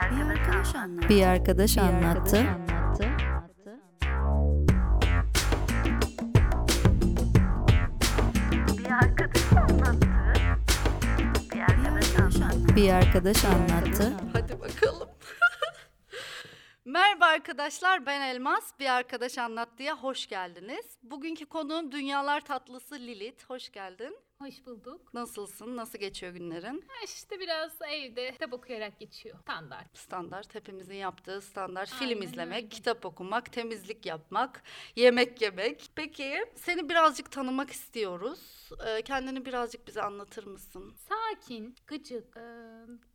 arkadaş anlattı. Bir arkadaş anlattı. Bir arkadaş anlattı. Bir arkadaş anlattı. Bir arkadaş anlattı. Hadi bakalım. Merhaba arkadaşlar ben Elmas. Bir arkadaş anlattıya hoş geldiniz. Bugünkü konuğum Dünyalar Tatlısı Lilith. Hoş geldin. Hoş bulduk. Nasılsın? Nasıl geçiyor günlerin? Ha işte biraz evde kitap okuyarak geçiyor. Standart. Standart hepimizin yaptığı standart film Aynen izlemek, öyle. kitap okumak, temizlik yapmak, yemek yemek. Peki seni birazcık tanımak istiyoruz. Ee, kendini birazcık bize anlatır mısın? Sakin, gıcık, eee,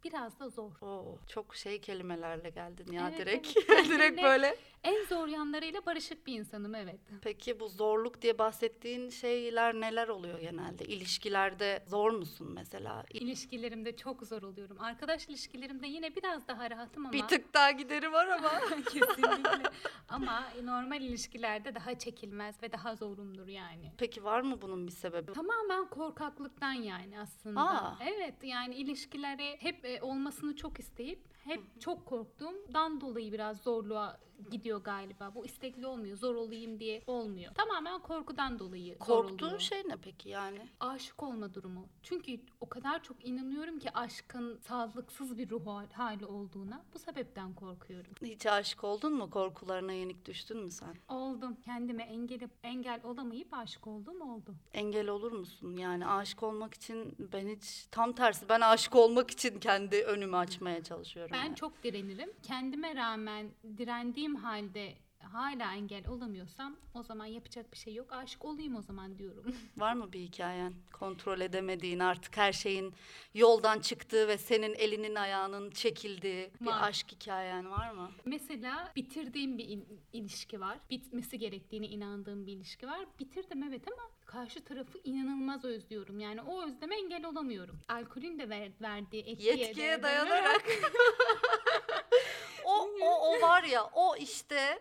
biraz da zor. Oo, çok şey kelimelerle geldin ya Evet, direkt. evet. direkt böyle. En zor yanlarıyla barışık bir insanım evet. Peki bu zorluk diye bahsettiğin şeyler neler oluyor genelde? İlişkilerde zor musun mesela? İlişkilerimde çok zor oluyorum. Arkadaş ilişkilerimde yine biraz daha rahatım ama. Bir tık daha gideri var ama. Kesinlikle. ama normal ilişkilerde daha çekilmez ve daha zorumdur yani. Peki var mı bunun bir sebebi? Tamamen korkaklıktan yani aslında. Aa. Evet yani ilişkileri hep e, olmasını çok isteyip hep çok korktuğumdan dolayı biraz zorluğa gidiyor galiba. Bu istekli olmuyor. Zor olayım diye olmuyor. Tamamen korkudan dolayı zor Korktuğun oluyor. şey ne peki yani? Aşık olma durumu. Çünkü o kadar çok inanıyorum ki aşkın sağlıksız bir ruh hal- hali olduğuna. Bu sebepten korkuyorum. Hiç aşık oldun mu? Korkularına yenik düştün mü sen? Oldum. Kendime engel, engel olamayıp aşık olduğum oldu. Engel olur musun? Yani aşık olmak için ben hiç tam tersi ben aşık olmak için kendi önümü açmaya çalışıyorum. Ben yani. çok direnirim. Kendime rağmen direndiğim halde hala engel olamıyorsam o zaman yapacak bir şey yok. Aşık olayım o zaman diyorum. Var mı bir hikayen? Kontrol edemediğin artık her şeyin yoldan çıktığı ve senin elinin ayağının çekildiği bir Var. aşk hikayen var mı? Mesela bitirdiğim bir in- ilişki var. Bitmesi gerektiğine inandığım bir ilişki var. Bitirdim evet ama karşı tarafı inanılmaz özlüyorum. Yani o özleme engel olamıyorum. Alkolün de ver- verdiği etkiye, Yetkiye de- dayanarak. o, o, o var ya o işte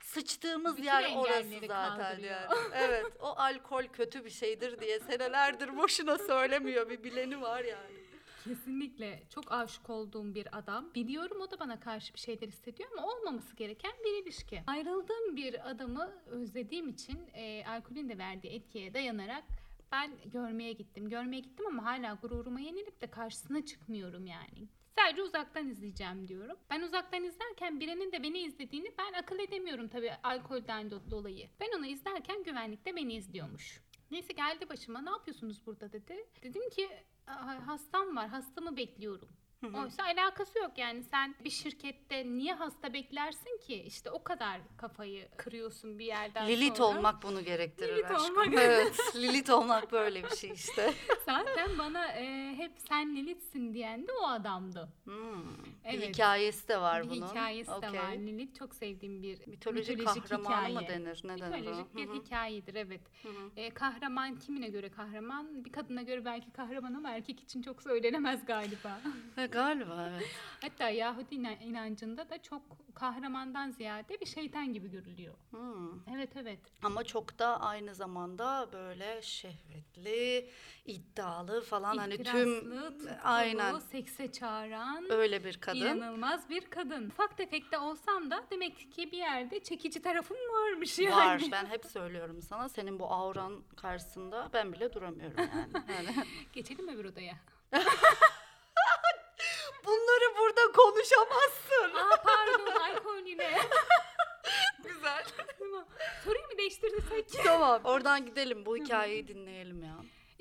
sıçtığımız Bütün yer orası engelleri zaten kaldırıyor. yani. Evet o alkol kötü bir şeydir diye senelerdir boşuna söylemiyor bir bileni var yani. Kesinlikle çok aşık olduğum bir adam. Biliyorum o da bana karşı bir şeyler hissediyor ama olmaması gereken bir ilişki. Ayrıldığım bir adamı özlediğim için e, alkolün de verdiği etkiye dayanarak ben görmeye gittim. Görmeye gittim ama hala gururuma yenilip de karşısına çıkmıyorum yani. Sadece uzaktan izleyeceğim diyorum. Ben uzaktan izlerken birinin de beni izlediğini ben akıl edemiyorum tabii alkolden do- dolayı. Ben onu izlerken güvenlikte beni izliyormuş. Neyse geldi başıma ne yapıyorsunuz burada dedi. Dedim ki "Aa, hastam var hastamı bekliyorum. Oysa alakası yok yani sen bir şirkette niye hasta beklersin ki? İşte o kadar kafayı kırıyorsun bir yerden Lilit sonra. olmak bunu gerektirir Lilit aşkım. olmak. Evet Lilit olmak böyle bir şey işte. Zaten bana e, hep sen Lilith'sin diyen de o adamdı. Hmm, Bir Evet. hikayesi de var bir bunun. hikayesi de Okey. var. Lilith çok sevdiğim bir Mitolojik, mitolojik kahramanı mı hikaye. denir? Ne denir? Mitolojik bir Hı hı. hikayedir evet. Hı hı. E, kahraman kimine göre kahraman? Bir kadına göre belki kahraman ama erkek için çok söylenemez galiba. Galiba evet. Hatta Yahudi inan- inancında da çok kahramandan ziyade bir şeytan gibi görülüyor. Hmm. Evet evet. Ama çok da aynı zamanda böyle şehvetli, iddialı falan hani tüm Tutkulu, aynen sekse çağıran öyle bir kadın. inanılmaz bir kadın. Ufak tefek de olsam da demek ki bir yerde çekici tarafım varmış yani. Var. Ben hep söylüyorum sana senin bu auran karşısında ben bile duramıyorum yani. yani. Geçelim öbür odaya. Bunları burada konuşamazsın. Aa pardon alkol yine. Güzel. Soruyu mu değiştirsek? tamam. Oradan gidelim. Bu hikayeyi dinleyelim.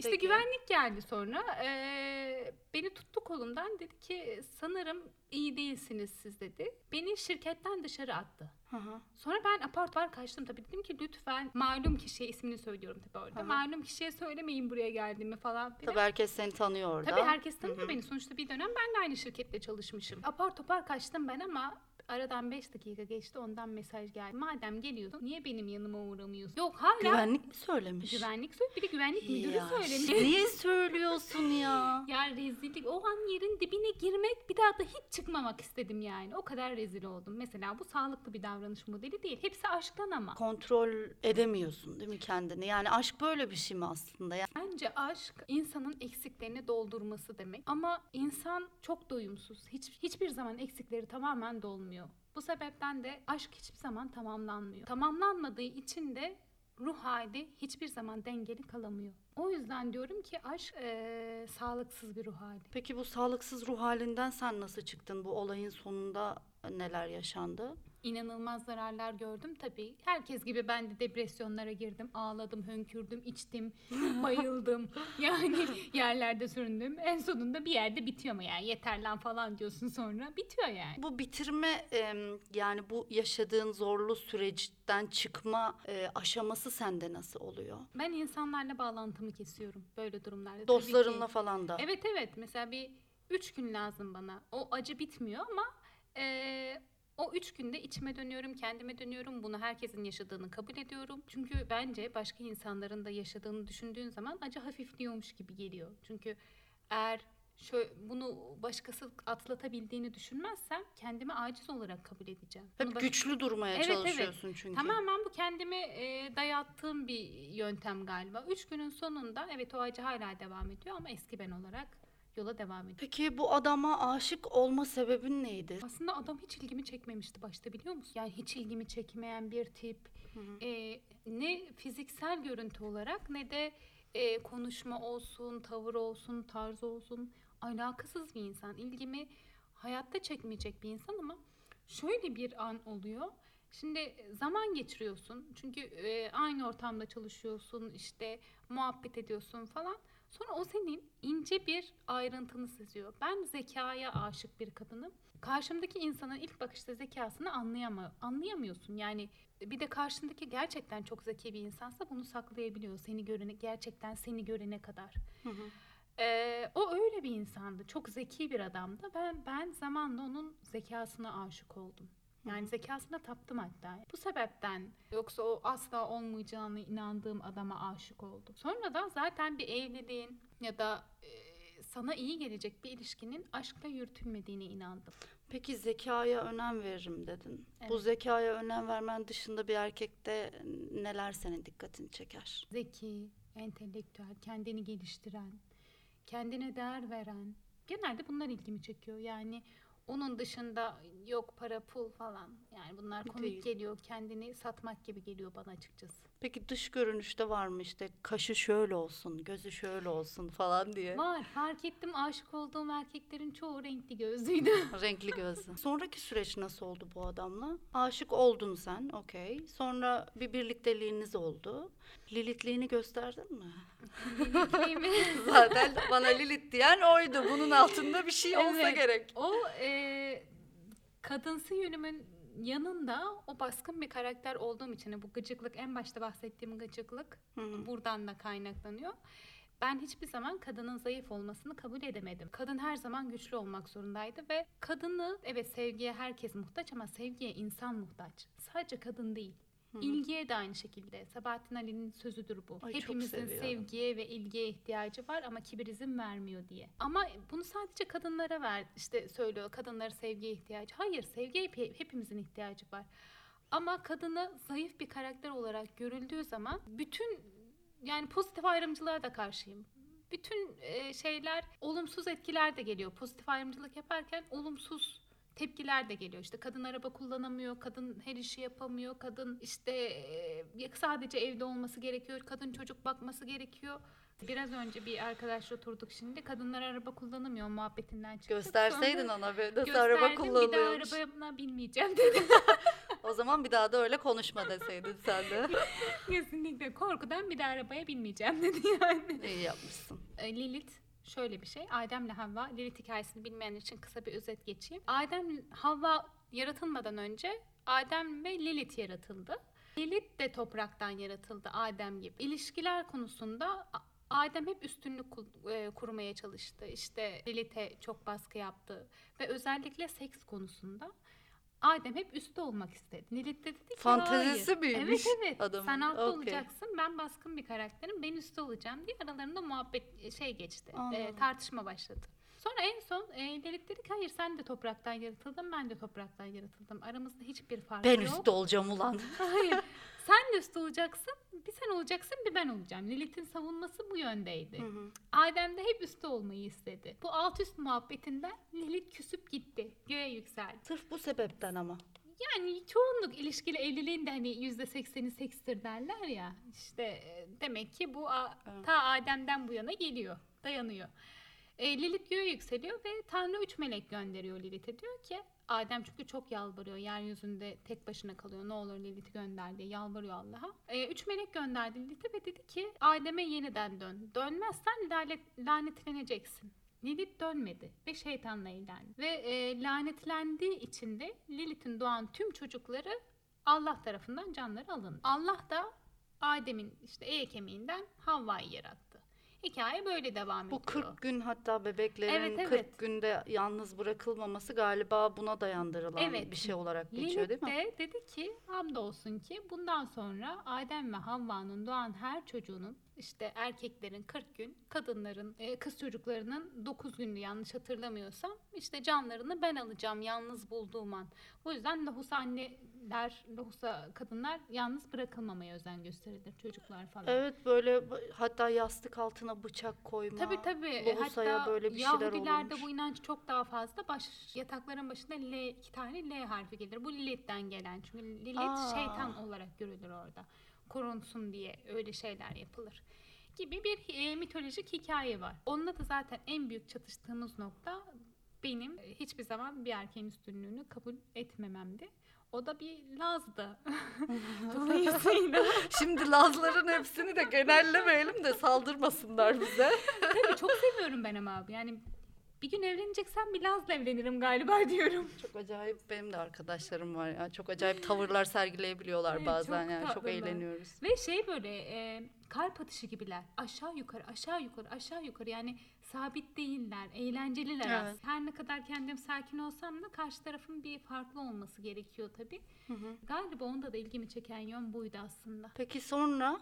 İşte Peki. güvenlik geldi sonra. Ee, beni tuttu kolumdan dedi ki sanırım iyi değilsiniz siz dedi. Beni şirketten dışarı attı. Hı hı. Sonra ben apar topar kaçtım tabii dedim ki lütfen malum kişiye ismini söylüyorum tabii orada. Hı hı. Malum kişiye söylemeyin buraya geldiğimi falan filan. Tabii herkes seni tanıyor orada. Tabii herkes tanıyor Hı hı. beni. Sonuçta bir dönem ben de aynı şirkette çalışmışım. Apar topar kaçtım ben ama Aradan 5 dakika geçti ondan mesaj geldi. Madem geliyorsun niye benim yanıma uğramıyorsun? Yok hala Güvenlik mi söylemiş? güvenlik söyledi. Bir de güvenlik müdürü Ya, söylemiş. Niye söylüyorsun ya? Ya rezillik o an yerin dibine girmek bir daha da hiç çıkmamak istedim yani. O kadar rezil oldum. Mesela bu sağlıklı bir davranış modeli değil. Hepsi aşktan ama. Kontrol edemiyorsun değil mi kendini? Yani aşk böyle bir şey mi aslında? Yani Bence aşk insanın eksiklerini doldurması demek. Ama insan çok doyumsuz. Hiç, hiçbir zaman eksikleri tamamen dolmuyor. Bu sebepten de aşk hiçbir zaman tamamlanmıyor. Tamamlanmadığı için de ruh hali hiçbir zaman dengeli kalamıyor. O yüzden diyorum ki aşk eee, sağlıksız bir ruh hali. Peki bu sağlıksız ruh halinden sen nasıl çıktın? Bu olayın sonunda neler yaşandı? İnanılmaz zararlar gördüm tabii. Herkes gibi ben de depresyonlara girdim. Ağladım, hönkürdüm, içtim, bayıldım. Yani yerlerde süründüm. En sonunda bir yerde bitiyor mu yani? Yeter lan falan diyorsun sonra. Bitiyor yani. Bu bitirme yani bu yaşadığın zorlu süreçten çıkma e, aşaması sende nasıl oluyor? Ben insanlarla bağlantımı kesiyorum böyle durumlarda. Dostlarınla falan da. Evet evet. Mesela bir üç gün lazım bana. O acı bitmiyor ama eee, o üç günde içime dönüyorum, kendime dönüyorum. Bunu herkesin yaşadığını kabul ediyorum. Çünkü bence başka insanların da yaşadığını düşündüğün zaman acı hafifliyormuş gibi geliyor. Çünkü eğer şöyle, bunu başkası atlatabildiğini düşünmezsem kendimi aciz olarak kabul edeceğim. Bunu Hep baş- güçlü durmaya Evet, evet. çalışıyorsun çünkü. Tamamen bu kendime e, dayattığım bir yöntem galiba. Üç günün sonunda evet o acı hala devam ediyor ama eski ben olarak yola devam ediyor. Peki bu adama aşık olma sebebin neydi? Aslında adam hiç ilgimi çekmemişti başta biliyor musun? Yani hiç ilgimi çekmeyen bir tip. E, ne fiziksel görüntü olarak ne de e, konuşma olsun, tavır olsun, tarz olsun. Alakasız bir insan. İlgimi hayatta çekmeyecek bir insan ama şöyle bir an oluyor. Şimdi zaman geçiriyorsun. Çünkü e, aynı ortamda çalışıyorsun, işte muhabbet ediyorsun falan. Sonra o senin ince bir ayrıntını seziyor. Ben zekaya aşık bir kadınım. Karşımdaki insanın ilk bakışta zekasını anlayama, anlayamıyorsun. Yani bir de karşındaki gerçekten çok zeki bir insansa bunu saklayabiliyor. Seni görene, gerçekten seni görene kadar. Ee, o öyle bir insandı. Çok zeki bir adamdı. Ben ben zamanla onun zekasına aşık oldum. Yani zekasına taptım hatta. Bu sebepten yoksa o asla olmayacağına inandığım adama aşık oldum. Sonra da zaten bir evliliğin ya da e, sana iyi gelecek bir ilişkinin aşkla yürütülmediğine inandım. Peki zekaya önem veririm dedin. Bu Evet. zekaya önem vermen dışında bir erkekte neler senin dikkatini çeker? Zeki, entelektüel, kendini geliştiren, kendine değer veren. Genelde bunlar ilgimi çekiyor. Yani onun dışında yok para pul falan. Yani bunlar komik geliyor. Kendini satmak gibi geliyor bana açıkçası. Peki dış görünüşte var mı işte kaşı şöyle olsun, gözü şöyle olsun falan diye. Var. Fark ettim aşık olduğum erkeklerin çoğu renkli gözlüydü. Renkli gözlü. Sonraki süreç nasıl oldu bu adamla? Aşık oldun sen, okey. Sonra bir birlikteliğiniz oldu. Lilithliğini gösterdin mi? Birlikteliğimi- Zaten bana Lilith diyen oydu. Bunun altında bir şey olsa Evet. gerek. O e, kadınsı yönümün yanında o baskın bir karakter olduğum için bu gıcıklık en başta bahsettiğim gıcıklık hı. buradan da kaynaklanıyor. Ben hiçbir zaman kadının zayıf olmasını kabul edemedim. Kadın her zaman güçlü olmak zorundaydı ve kadını evet sevgiye herkes muhtaç ama sevgiye insan muhtaç. Sadece kadın değil. İlgiye de aynı şekilde. Sabahattin Ali'nin sözüdür bu. Ay, Hepimizin sevgiye ve ilgiye ihtiyacı var ama kibir izin vermiyor diye. Ama bunu sadece kadınlara ver işte söylüyor. Kadınlara sevgiye ihtiyacı. Hayır, sevgiye hep- hepimizin ihtiyacı var. Ama kadını zayıf bir karakter olarak görüldüğü zaman bütün yani pozitif ayrımcılığa da karşıyım. Bütün e, şeyler olumsuz etkiler de geliyor. Pozitif ayrımcılık yaparken olumsuz tepkiler de geliyor. İşte kadın araba kullanamıyor, kadın her işi yapamıyor, kadın işte e, sadece evde olması gerekiyor, kadın çocuk bakması gerekiyor. Biraz önce bir arkadaşla oturduk şimdi. Kadınlar araba kullanamıyor muhabbetinden çıktık. Gösterseydin Sonra ona bir nasıl araba Bir daha arabana binmeyeceğim dedi. O zaman bir daha da öyle konuşma deseydin sen de. Kesinlikle korkudan bir daha arabaya binmeyeceğim dedi yani. İyi yapmışsın. E, Lilith şöyle bir şey. Adem'le Havva. Lilith hikayesini bilmeyenler için kısa bir özet geçeyim. Adem Havva yaratılmadan önce Adem ve Lilith yaratıldı. Lilith de topraktan yaratıldı Adem gibi. İlişkiler konusunda Adem hep üstünlük e, kurmaya çalıştı. İşte Lilith'e çok baskı yaptı ve özellikle seks konusunda Adem hep üstte olmak istedi. Lilith de dedi ki Fantezisi hayır. miymiş Evet evet. adamın? Sen altta Okey. olacaksın. Ben baskın bir karakterim. Ben üstte olacağım diye aralarında muhabbet şey geçti. e, tartışma başladı. Sonra en son e, Lilith dedi ki hayır sen de topraktan yaratıldın ben de topraktan yaratıldım. Aramızda hiçbir fark Ben yok. üstte olacağım ulan. Hayır. Sen de olacaksın. Bir sen olacaksın bir ben olacağım. Lilith'in savunması bu yöndeydi. Hı hı. Adem de hep üstte olmayı istedi. Bu alt üst muhabbetinden Lilith küsüp gitti. Göğe yükseldi. Sırf bu sebepten ama. Yani çoğunluk ilişkili evliliğin de hani yüzde sekseni sekstir derler ya. İşte e, demek ki bu a- Evet. ta Adem'den bu yana geliyor. Dayanıyor. E, Lilith göğe yükseliyor ve Tanrı üç melek gönderiyor Lilith'e. Diyor ki Adem çünkü çok yalvarıyor. Yeryüzünde tek başına kalıyor. Ne olur Lilith'i gönder diye yalvarıyor Allah'a. E, üç melek gönderdi Lilith'e ve dedi ki Adem'e yeniden dön. Dönmezsen lanet, lanetleneceksin. Lilith dönmedi ve şeytanla evlendi. Ve e, lanetlendiği için de Lilith'in doğan tüm çocukları Allah tarafından canları alındı. Allah da Adem'in işte e kemiğinden Havva'yı yarattı. Hikaye böyle devam Bu ediyor. 40 gün hatta bebeklerin Evet, 40 evet. günde yalnız bırakılmaması galiba buna dayandırılan Evet. bir şey olarak geçiyor değil mi? de dedi ki hamdolsun ki bundan sonra Adem ve Havva'nın doğan her çocuğunun işte erkeklerin 40 gün, kadınların, e, kız çocuklarının 9 günlü yanlış hatırlamıyorsam işte canlarını ben alacağım yalnız bulduğum an. O yüzden lohusa anneler, lohusa kadınlar yalnız bırakılmamaya özen gösterilir çocuklar falan. Evet böyle hatta yastık altına bıçak koyma. Tabii tabii. Lohusaya Hatta böyle bir şeyler Yahudilerde olurmuş. bu inanç çok daha fazla. Baş yatakların başında L iki tane L harfi gelir. Bu Lilith'ten gelen. Çünkü Lilith Aa. şeytan olarak görülür orada. Korunsun diye öyle şeyler yapılır. Gibi bir e, mitolojik hikaye var. Onunla da zaten en büyük çatıştığımız nokta benim e, hiçbir zaman bir erkeğin üstünlüğünü kabul etmememdi. O da bir Laz'dı. Dolayısıyla Şimdi Lazların hepsini de genellemeyelim de saldırmasınlar bize. Tabii çok seviyorum ben ama abi. Yani bir gün evleneceksem bir Laz'la evlenirim galiba diyorum. Çok acayip benim de arkadaşlarım var ya. Çok acayip tavırlar sergileyebiliyorlar Evet, bazen çok yani. Çok eğleniyoruz. Ve şey böyle e, kalp atışı gibiler. Aşağı yukarı aşağı yukarı aşağı yukarı yani sabit değiller. Eğlenceliler Evet. aslında. Her ne kadar kendim sakin olsam da karşı tarafın bir farklı olması gerekiyor tabii. Hı hı. Galiba onda da ilgimi çeken yön buydu aslında. Peki sonra?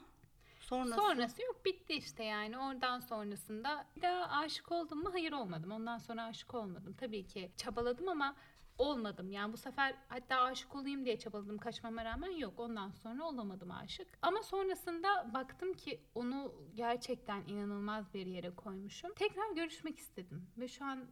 Sonrası? Sonrası yok bitti işte yani oradan sonrasında bir daha aşık oldum mu? Hayır olmadım. Ondan sonra aşık olmadım. Tabii ki çabaladım ama olmadım. Yani bu sefer hatta aşık olayım diye çabaladım kaçmama rağmen yok. Ondan sonra olamadım aşık. Ama sonrasında baktım ki onu gerçekten inanılmaz bir yere koymuşum. Tekrar görüşmek istedim ve şu an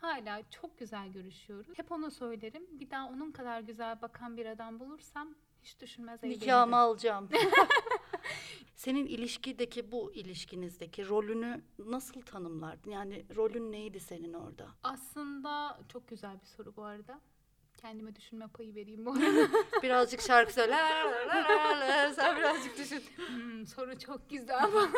hala çok güzel görüşüyoruz. Hep ona söylerim. Bir daha onun kadar güzel bakan bir adam bulursam hiç düşünmez evlenirim. Nikahımı alacağım. Senin ilişkideki bu ilişkinizdeki rolünü nasıl tanımlardın? Yani rolün neydi senin orada? Aslında çok güzel bir soru bu arada. Kendime düşünme payı vereyim bu arada. Birazcık şarkı söyle. Sen birazcık düşün. Hmm, soru çok güzel ama.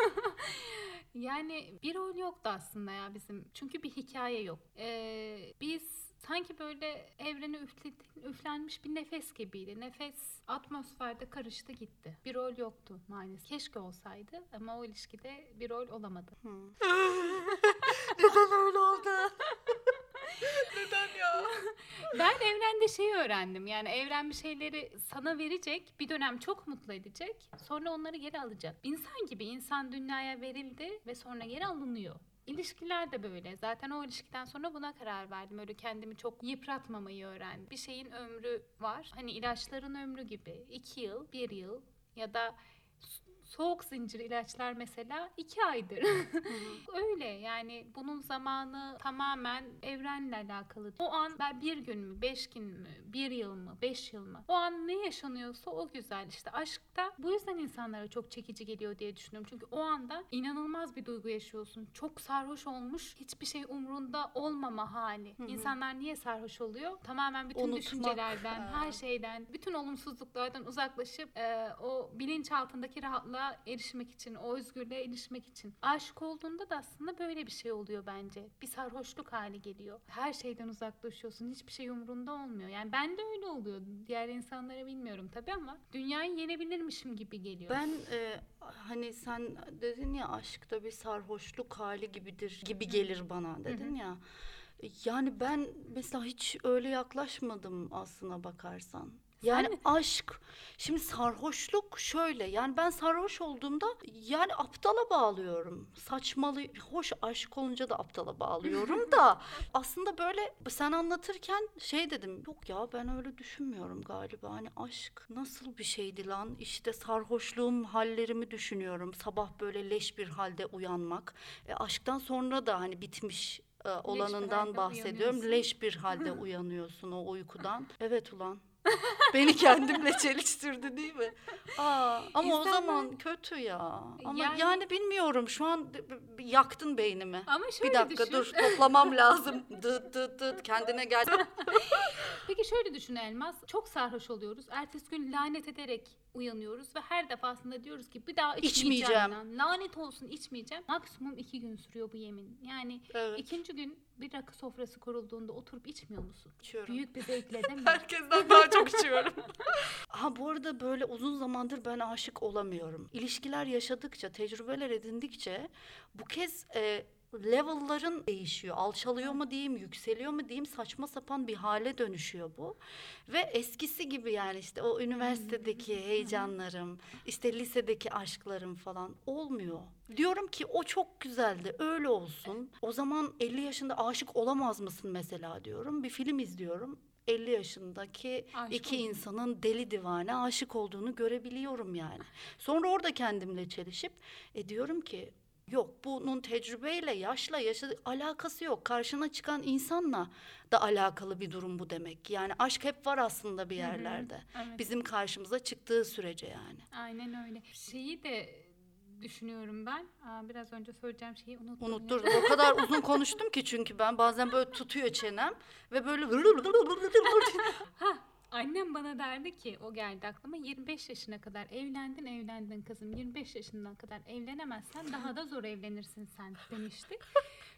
yani bir rol yoktu aslında ya bizim. Çünkü bir hikaye yok. Ee, biz sanki böyle evrene üfle- üflenmiş bir nefes gibiydi. Nefes atmosferde karıştı gitti. Bir rol yoktu maalesef. Keşke olsaydı ama o ilişkide bir rol olamadı. Neden öyle oldu? Neden ya? Ben evrende şeyi öğrendim. Yani evren bir şeyleri sana verecek, bir dönem çok mutlu edecek, sonra onları geri alacak. İnsan gibi insan dünyaya verildi ve sonra geri alınıyor. İlişkiler de böyle. Zaten o ilişkiden sonra buna karar verdim. Öyle kendimi çok yıpratmamayı öğrendim. Bir şeyin ömrü var. Hani ilaçların ömrü gibi. iki yıl, bir yıl ya da soğuk zincir ilaçlar mesela iki aydır. Öyle yani bunun zamanı tamamen evrenle alakalı. O an ben bir gün mü, beş gün mü, bir yıl mı, beş yıl mı? O an ne yaşanıyorsa o güzel. İşte aşkta bu yüzden insanlara çok çekici geliyor diye düşünüyorum. Çünkü o anda inanılmaz bir duygu yaşıyorsun. Çok sarhoş olmuş, hiçbir şey umrunda olmama hali. İnsanlar niye sarhoş oluyor? Tamamen bütün Unutmak. düşüncelerden, her şeyden, bütün olumsuzluklardan uzaklaşıp e, o bilinç altındaki rahatlığa erişmek için, o özgürlüğe erişmek için. Aşık olduğunda da aslında böyle bir şey oluyor bence. Bir sarhoşluk hali geliyor. Her şeyden uzaklaşıyorsun. Hiçbir şey umurunda olmuyor. Yani ben de öyle oluyor. Diğer insanlara bilmiyorum tabii ama dünyayı yenebilirmişim gibi geliyor. Ben e, hani sen dedin ya aşkta bir sarhoşluk hali gibidir gibi gelir bana dedin ya. Yani ben mesela hiç öyle yaklaşmadım aslına bakarsan. Yani aşk, şimdi sarhoşluk şöyle yani ben sarhoş olduğumda yani aptala bağlıyorum. Saçmalı, hoş aşık olunca da aptala bağlıyorum da aslında böyle sen anlatırken şey dedim yok ya ben öyle düşünmüyorum galiba. Hani aşk nasıl bir şeydi lan işte sarhoşluğum hallerimi düşünüyorum. Sabah böyle leş bir halde uyanmak. E, aşktan sonra da hani bitmiş olanından halde bahsediyorum. Leş bir halde uyanıyorsun o uykudan. Evet ulan. Beni kendimle çeliştirdi değil mi? Aa, ama o İnsanlar- zaman kötü ya. Ama yani, Yani- bilmiyorum şu an yaktın beynimi. Ama şöyle Bir dakika düşün. dur toplamam lazım. Dıt dıt dıt kendine gel. Peki şöyle düşün Elmas. Çok sarhoş oluyoruz. Ertesi gün lanet ederek uyanıyoruz ve her defasında diyoruz ki bir daha içmeyeceğim. İçmeyeceğim. lan. Lanet olsun içmeyeceğim. Maksimum iki gün sürüyor bu yemin. Yani Evet. ikinci gün bir rakı sofrası kurulduğunda oturup içmiyor musun? İçiyorum. Büyük bir zevkle değil mi? Herkesten daha çok içiyorum. ha bu arada böyle uzun zamandır ben aşık olamıyorum. İlişkiler yaşadıkça, tecrübeler edindikçe bu kez e, level'ların değişiyor. Alçalıyor mu diyeyim, yükseliyor mu diyeyim saçma sapan bir hale dönüşüyor bu. Ve eskisi gibi yani işte o üniversitedeki heyecanlarım, işte lisedeki aşklarım falan olmuyor. Diyorum ki o çok güzeldi, öyle olsun. O zaman 50 yaşında aşık olamaz mısın mesela diyorum. Bir film izliyorum. 50 yaşındaki Aşık iki oldun. insanın deli divane aşık olduğunu görebiliyorum yani. Sonra orada kendimle çelişip e diyorum ki yok bunun tecrübeyle yaşla yaşa alakası yok. Karşına çıkan insanla da alakalı bir durum bu demek. Yani aşk hep var aslında bir yerlerde. Evet. Bizim karşımıza çıktığı sürece yani. Aynen öyle. Şeyi de düşünüyorum ben. Aa, biraz önce söyleyeceğim şeyi unuttum. ya. Unutturdum. O kadar uzun konuştum ki çünkü ben bazen böyle tutuyor çenem ve böyle Annem bana derdi ki o geldi aklıma 25 yaşına kadar evlendin evlendin kızım 25 yaşından kadar evlenemezsen daha da zor evlenirsin sen demişti.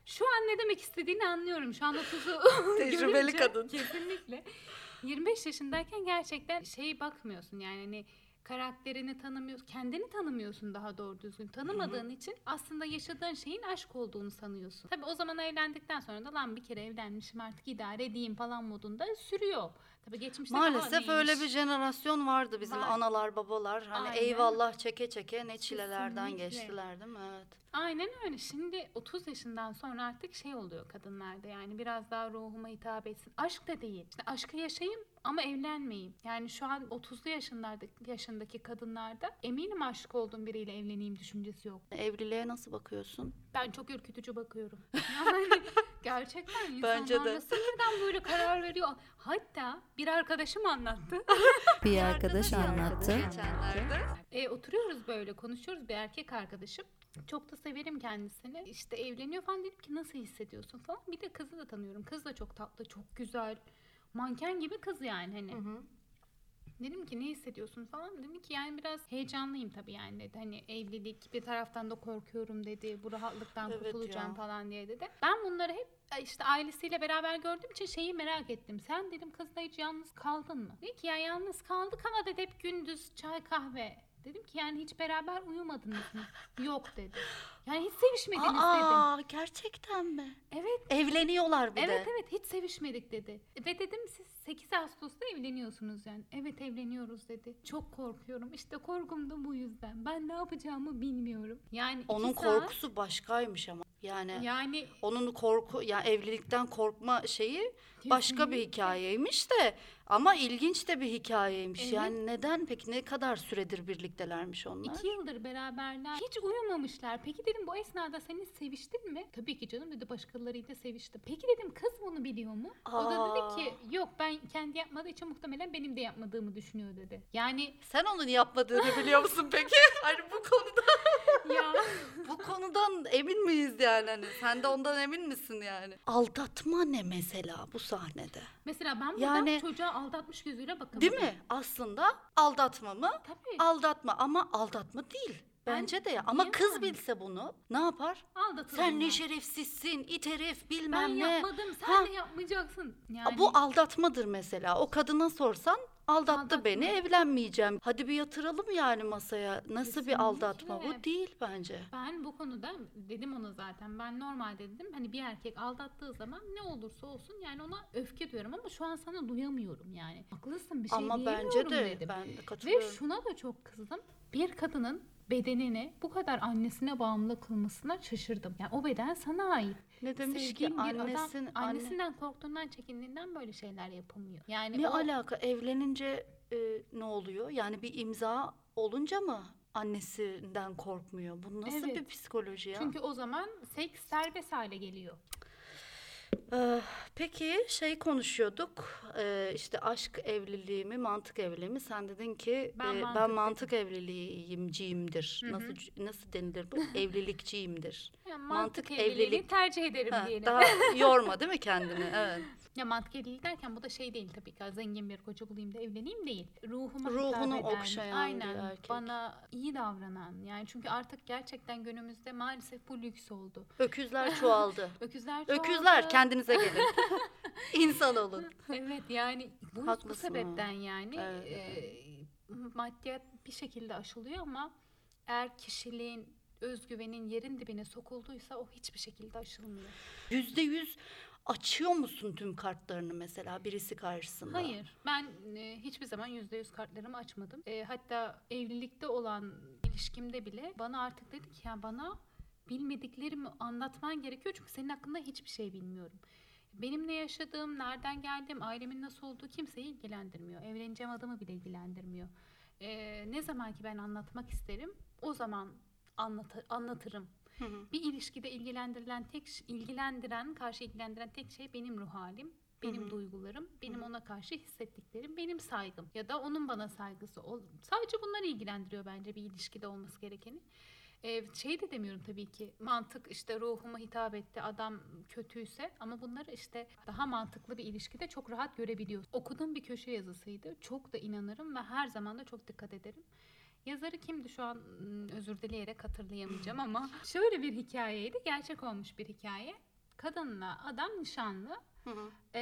Şu an ne demek istediğini anlıyorum. Şu an 30'u Tecrübeli kadın. Kesinlikle. 25 yaşındayken gerçekten şey bakmıyorsun yani hani karakterini tanımıyorsun, kendini tanımıyorsun daha doğru düzgün. Tanımadığın için aslında yaşadığın şeyin aşk olduğunu sanıyorsun. Tabii o zaman evlendikten sonra da lan bir kere evlenmişim artık idare edeyim falan modunda sürüyor. Tabii geçmişte daha Maalesef öyle neymiş? bir jenerasyon vardı bizim Var. analar babalar. Hani Aynen. eyvallah çeke çeke ne çilelerden Kesinlikle. geçtiler değil mi? Evet. Aynen öyle. Şimdi 30 yaşından sonra artık şey oluyor kadınlarda yani biraz daha ruhuma hitap etsin. Aşk da değil. İşte aşkı yaşayayım ama evlenmeyeyim. Yani şu an 30'lu yaşındaki, yaşındaki kadınlarda eminim aşık olduğum biriyle evleneyim düşüncesi yok. Evliliğe nasıl bakıyorsun? Ben çok ürkütücü bakıyorum. Yani gerçekten insanlar Bence de. nasıl birden böyle karar veriyor. Hatta bir arkadaşım anlattı. Bir arkadaş anlattı. Geçenlerde. E, oturuyoruz böyle konuşuyoruz bir erkek arkadaşım. Çok da severim kendisini. İşte evleniyor falan dedim ki nasıl hissediyorsun falan. Bir de kızı da tanıyorum. Kız da çok tatlı, çok güzel. Manken gibi kız yani hani. Dedim ki ne hissediyorsun falan. Dedim ki yani biraz heyecanlıyım tabii yani dedi. Hani evlilik bir taraftan da korkuyorum dedi. Bu rahatlıktan Evet kurtulacağım ya. falan diye dedi. Ben bunları hep e, işte ailesiyle beraber gördüğüm için şeyi merak ettim. Sen dedim kızla hiç yalnız kaldın mı? Dedi ki ya yalnız kaldık ama dedi hep gündüz çay kahve. Dedim ki yani hiç beraber uyumadınız mı? Yok dedi. Yani hiç sevişmediniz dedim. Aa gerçekten mi? Evet Evleniyorlar bir Evet de. evet hiç sevişmedik dedi. Ve dedim siz 8 Ağustos'ta evleniyorsunuz yani. Evet evleniyoruz dedi. Çok korkuyorum. İşte korkum da bu yüzden. Ben ne yapacağımı bilmiyorum. Yani Onun saat- korkusu başkaymış ama. Yani yani onun korku yani evlilikten korkma şeyi başka bir hikayeymiş de ama ilginç de bir hikayeymiş. Evet. Yani neden peki ne kadar süredir birliktelermiş onlar? iki yıldır beraberler. Hiç uyumamışlar. Peki dedim bu esnada sen hiç seviştin mi? Tabii ki canım dedi başkalarıyla seviştim. Peki dedim kız bunu biliyor mu? O da Aa. dedi ki yok ben kendi yapmadığı için muhtemelen benim de yapmadığımı düşünüyor dedi. Yani Sen onun yapmadığını biliyor musun peki? Hani bu konuda ya bu konudan emin miyiz yani hani? Sen de ondan emin misin yani? Aldatma ne mesela bu sahnede? mesela ben burada Yani- çocuğa aldatmış gözüyle bakamadım. Değil mi? Aslında aldatma mı? Tabii. Aldatma ama aldatma değil. Bence de ya. Ama kız bilse bunu ne yapar? Aldatıldım Sen ne ben. şerefsizsin, it herif Ben bilmem ne. yapmadım sen Ha. de yapmayacaksın. Yani Bu aldatmadır mesela. O kadına sorsan Aldattı beni, evlenmeyeceğim. Hadi bir yatıralım yani masaya. Nasıl Kesinlikle. bir aldatma bu? Değil bence. Ben bu konuda dedim ona zaten ben normalde dedim hani bir erkek aldattığı zaman ne olursa olsun yani ona öfke duyuyorum ama şu an sana duyamıyorum yani. Haklısın bir şey Ama bence diyemiyorum de dedim. ben de Ve şuna da çok kızdım. Bir kadının bedenini bu kadar annesine bağımlı kılmasına şaşırdım. Yani o beden sana ait. Ne demiş ki bir annesin, adam anne... annesinden korktuğundan çekindiğinden böyle şeyler yapamıyor. Yani Ne o, alaka? Evlenince e, ne oluyor? Yani bir imza olunca mı annesinden korkmuyor? Bu nasıl Evet. bir psikoloji ya? çünkü o zaman seks serbest hale geliyor. Ee, peki şey konuşuyorduk Ee, işte aşk evliliği mi mantık evliliği mi sen dedin ki Ben e, mantık ben mantık evliliğimciyimdir Hı hı. nasıl nasıl denilir bu evlilikçiyimdir Yani Mantık, mantık, evliliği evlilik. tercih ederim Ha, diyelim. daha yorma değil mi kendini evet Ya mantık evlilik derken bu da şey değil tabii ki zengin bir koca bulayım da evleneyim değil. Ruhuma Ruhunu eden, okşayan bir aynen, erkek. bana iyi davranan yani çünkü artık gerçekten günümüzde maalesef bu lüks oldu. öküzler çoğaldı Öküzler çoğaldı. öküzler kendinize gelin insan olun Evet yani bu, bu ha. sebepten yani Evet, e, maddiyat bir şekilde aşılıyor ama eğer kişiliğin özgüvenin yerin dibine sokulduysa o hiçbir şekilde aşılmıyor. yüzde yüz açıyor musun tüm kartlarını mesela birisi karşısında Hayır. Ben e, hiçbir zaman yüzde yüz kartlarımı açmadım. E, hatta evlilikte olan ilişkimde bile bana artık dedi ki ya bana bilmediklerimi anlatman gerekiyor çünkü senin hakkında hiçbir şey bilmiyorum. Benim ne yaşadığım, nereden geldim, ailemin nasıl olduğu kimseyi ilgilendirmiyor. Evleneceğim adamı bile ilgilendirmiyor. E, ne zaman ki ben anlatmak isterim, o zaman anlat anlatırım. Hı hı. Bir ilişkide ilgilendirilen tek ilgilendiren, karşı ilgilendiren tek şey benim ruh halim, benim Hı hı. duygularım, benim Hı hı. ona karşı hissettiklerim, benim saygım ya da onun bana saygısı. Sadece bunlar ilgilendiriyor bence bir ilişkide olması gerekeni. Ee, şey de demiyorum tabii ki mantık işte ruhuma hitap etti adam kötüyse ama bunları işte daha mantıklı bir ilişkide çok rahat görebiliyoruz. Okuduğum bir köşe yazısıydı. Çok da inanırım ve her zaman da çok dikkat ederim. Yazarı kimdi şu an ım, özür dileyerek hatırlayamayacağım ama şöyle bir hikayeydi. Gerçek olmuş bir hikaye. Kadınla adam nişanlı. Hı hı. Ee,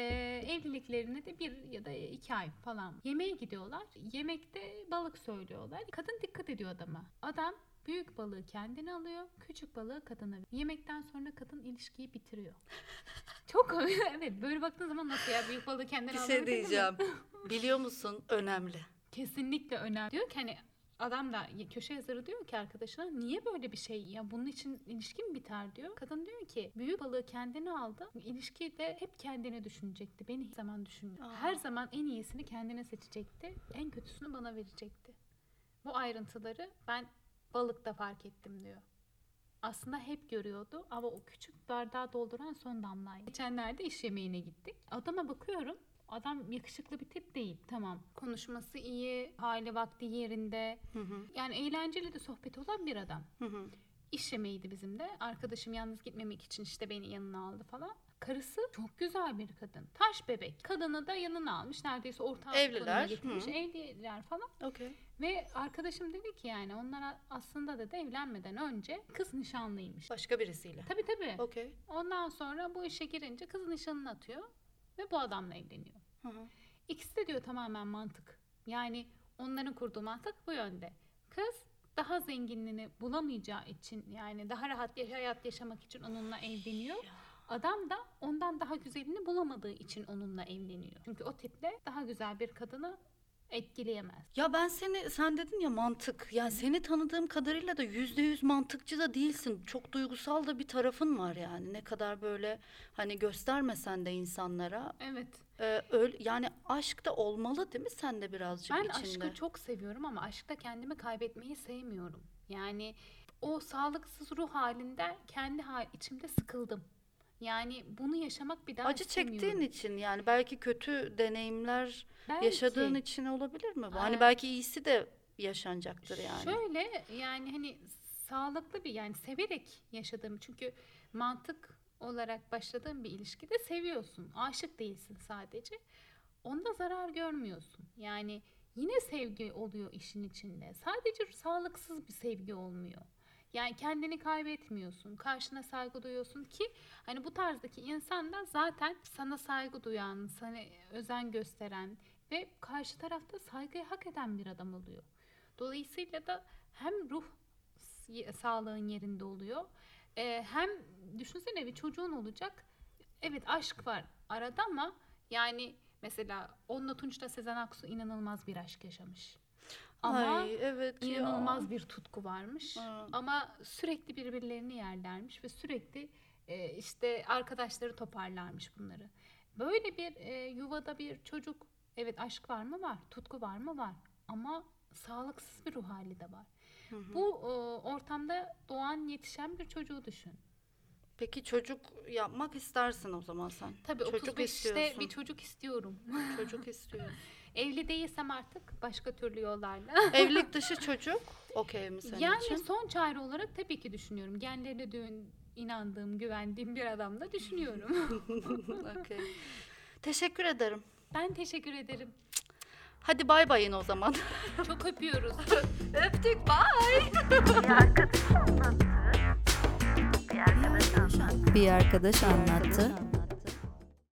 evliliklerine de bir ya da iki ay falan yemeğe gidiyorlar. Yemekte balık söylüyorlar. Kadın dikkat ediyor adama. Adam büyük balığı kendine alıyor. Küçük balığı kadına veriyor. Yemekten sonra kadın ilişkiyi bitiriyor. Çok evet böyle baktığın zaman nasıl ya büyük balığı kendine bir alabilir şey diyeceğim biliyor musun önemli Kesinlikle önemli. Diyor ki hani adam da köşe yazarı diyor ki arkadaşına niye böyle bir şey ya bunun için ilişki mi biter diyor. Kadın diyor ki büyük balığı kendine aldı. İlişki de hep kendine düşünecekti. Beni hiç zaman düşünmüyor. Aa. Her zaman en iyisini kendine seçecekti. En kötüsünü bana verecekti. Bu ayrıntıları ben balıkta fark ettim diyor. Aslında hep görüyordu ama o küçük bardağı dolduran son damlaydı. Geçenlerde iş yemeğine gittik. Adama bakıyorum. Adam yakışıklı bir tip değil. Tamam. Konuşması iyi, hali vakti yerinde. Hı hı. Yani eğlenceli de sohbet olan bir adam. Hı hı. İş yemeğiydi bizim de. Arkadaşım yalnız gitmemek için işte beni yanına aldı falan. Karısı çok güzel bir kadın. Taş bebek. Kadını da yanına almış. Neredeyse ortağı Evliler, getirmiş. hı. Evliler falan. Okey. Ve arkadaşım dedi ki yani onlar aslında dedi evlenmeden önce kız nişanlıymış. Başka birisiyle. Tabii tabii. Okey. Ondan sonra bu işe girince kız nişanını atıyor ve bu adamla evleniyor. Hı hı. İkisi de diyor tamamen mantık. Yani onların kurduğu mantık bu yönde. Kız daha zenginliğini bulamayacağı için yani daha rahat bir hayat yaşamak için onunla evleniyor. Adam da ondan daha güzelini bulamadığı için onunla evleniyor. Çünkü o tiple daha güzel bir kadını etkileyemez. Ya ben seni sen dedin ya mantık. Yani seni tanıdığım kadarıyla da yüzde yüz mantıkçı da değilsin. Çok duygusal da bir tarafın var yani. Ne kadar böyle hani göstermesen de insanlara. Evet. Ee, öyle, yani aşk da olmalı değil mi sende birazcık Ben içinde? aşkı çok seviyorum ama aşkta kendimi kaybetmeyi sevmiyorum. Yani o sağlıksız ruh halinde kendi içimde sıkıldım. Yani bunu yaşamak bir daha Acı çektiğin için yani belki kötü deneyimler Belki. yaşadığın için olabilir mi bu? Hani Evet. belki iyisi de yaşanacaktır yani. Şöyle yani hani sağlıklı bir yani severek yaşadığım çünkü mantık olarak başladığım bir ilişkide seviyorsun. Aşık değilsin sadece. Onda zarar görmüyorsun. Yani yine sevgi oluyor işin içinde. Sadece sağlıksız bir sevgi olmuyor. Yani kendini kaybetmiyorsun. Karşına saygı duyuyorsun ki hani bu tarzdaki insan da zaten sana saygı duyan, sana özen gösteren ve karşı tarafta saygıyı hak eden bir adam oluyor. Dolayısıyla da hem ruh sağlığın yerinde oluyor. e, hem düşünsene bir çocuğun olacak. Evet aşk var arada ama yani mesela onunla Tunç'la Sezen Aksu inanılmaz bir aşk yaşamış. Ama Ay evet ya. inanılmaz bir tutku varmış. Ha. Ama sürekli birbirlerini yerlermiş ve sürekli e, işte arkadaşları toparlarmış bunları. Böyle bir e, yuvada bir çocuk evet aşk var mı var, tutku var mı var ama sağlıksız bir ruh hali de var. Bu e, ortamda doğan yetişen bir çocuğu düşün. Peki çocuk yapmak istersin o zaman sen. Tabii çocuk 35'te istiyorsun. bir çocuk istiyorum. Çocuk istiyorsun. Evli değilsem artık başka türlü yollarla. Evlilik dışı çocuk okey mi senin yani için? son çare olarak tabii ki düşünüyorum. Genlerine düğün inandığım, güvendiğim bir adamla düşünüyorum. Okey. Teşekkür ederim. ben teşekkür ederim. Hadi bay bayın o zaman. Çok öpüyoruz. Öptük bye. Bir arkadaş anlattı. Bir arkadaş anlattı. Bir arkadaş anlattı.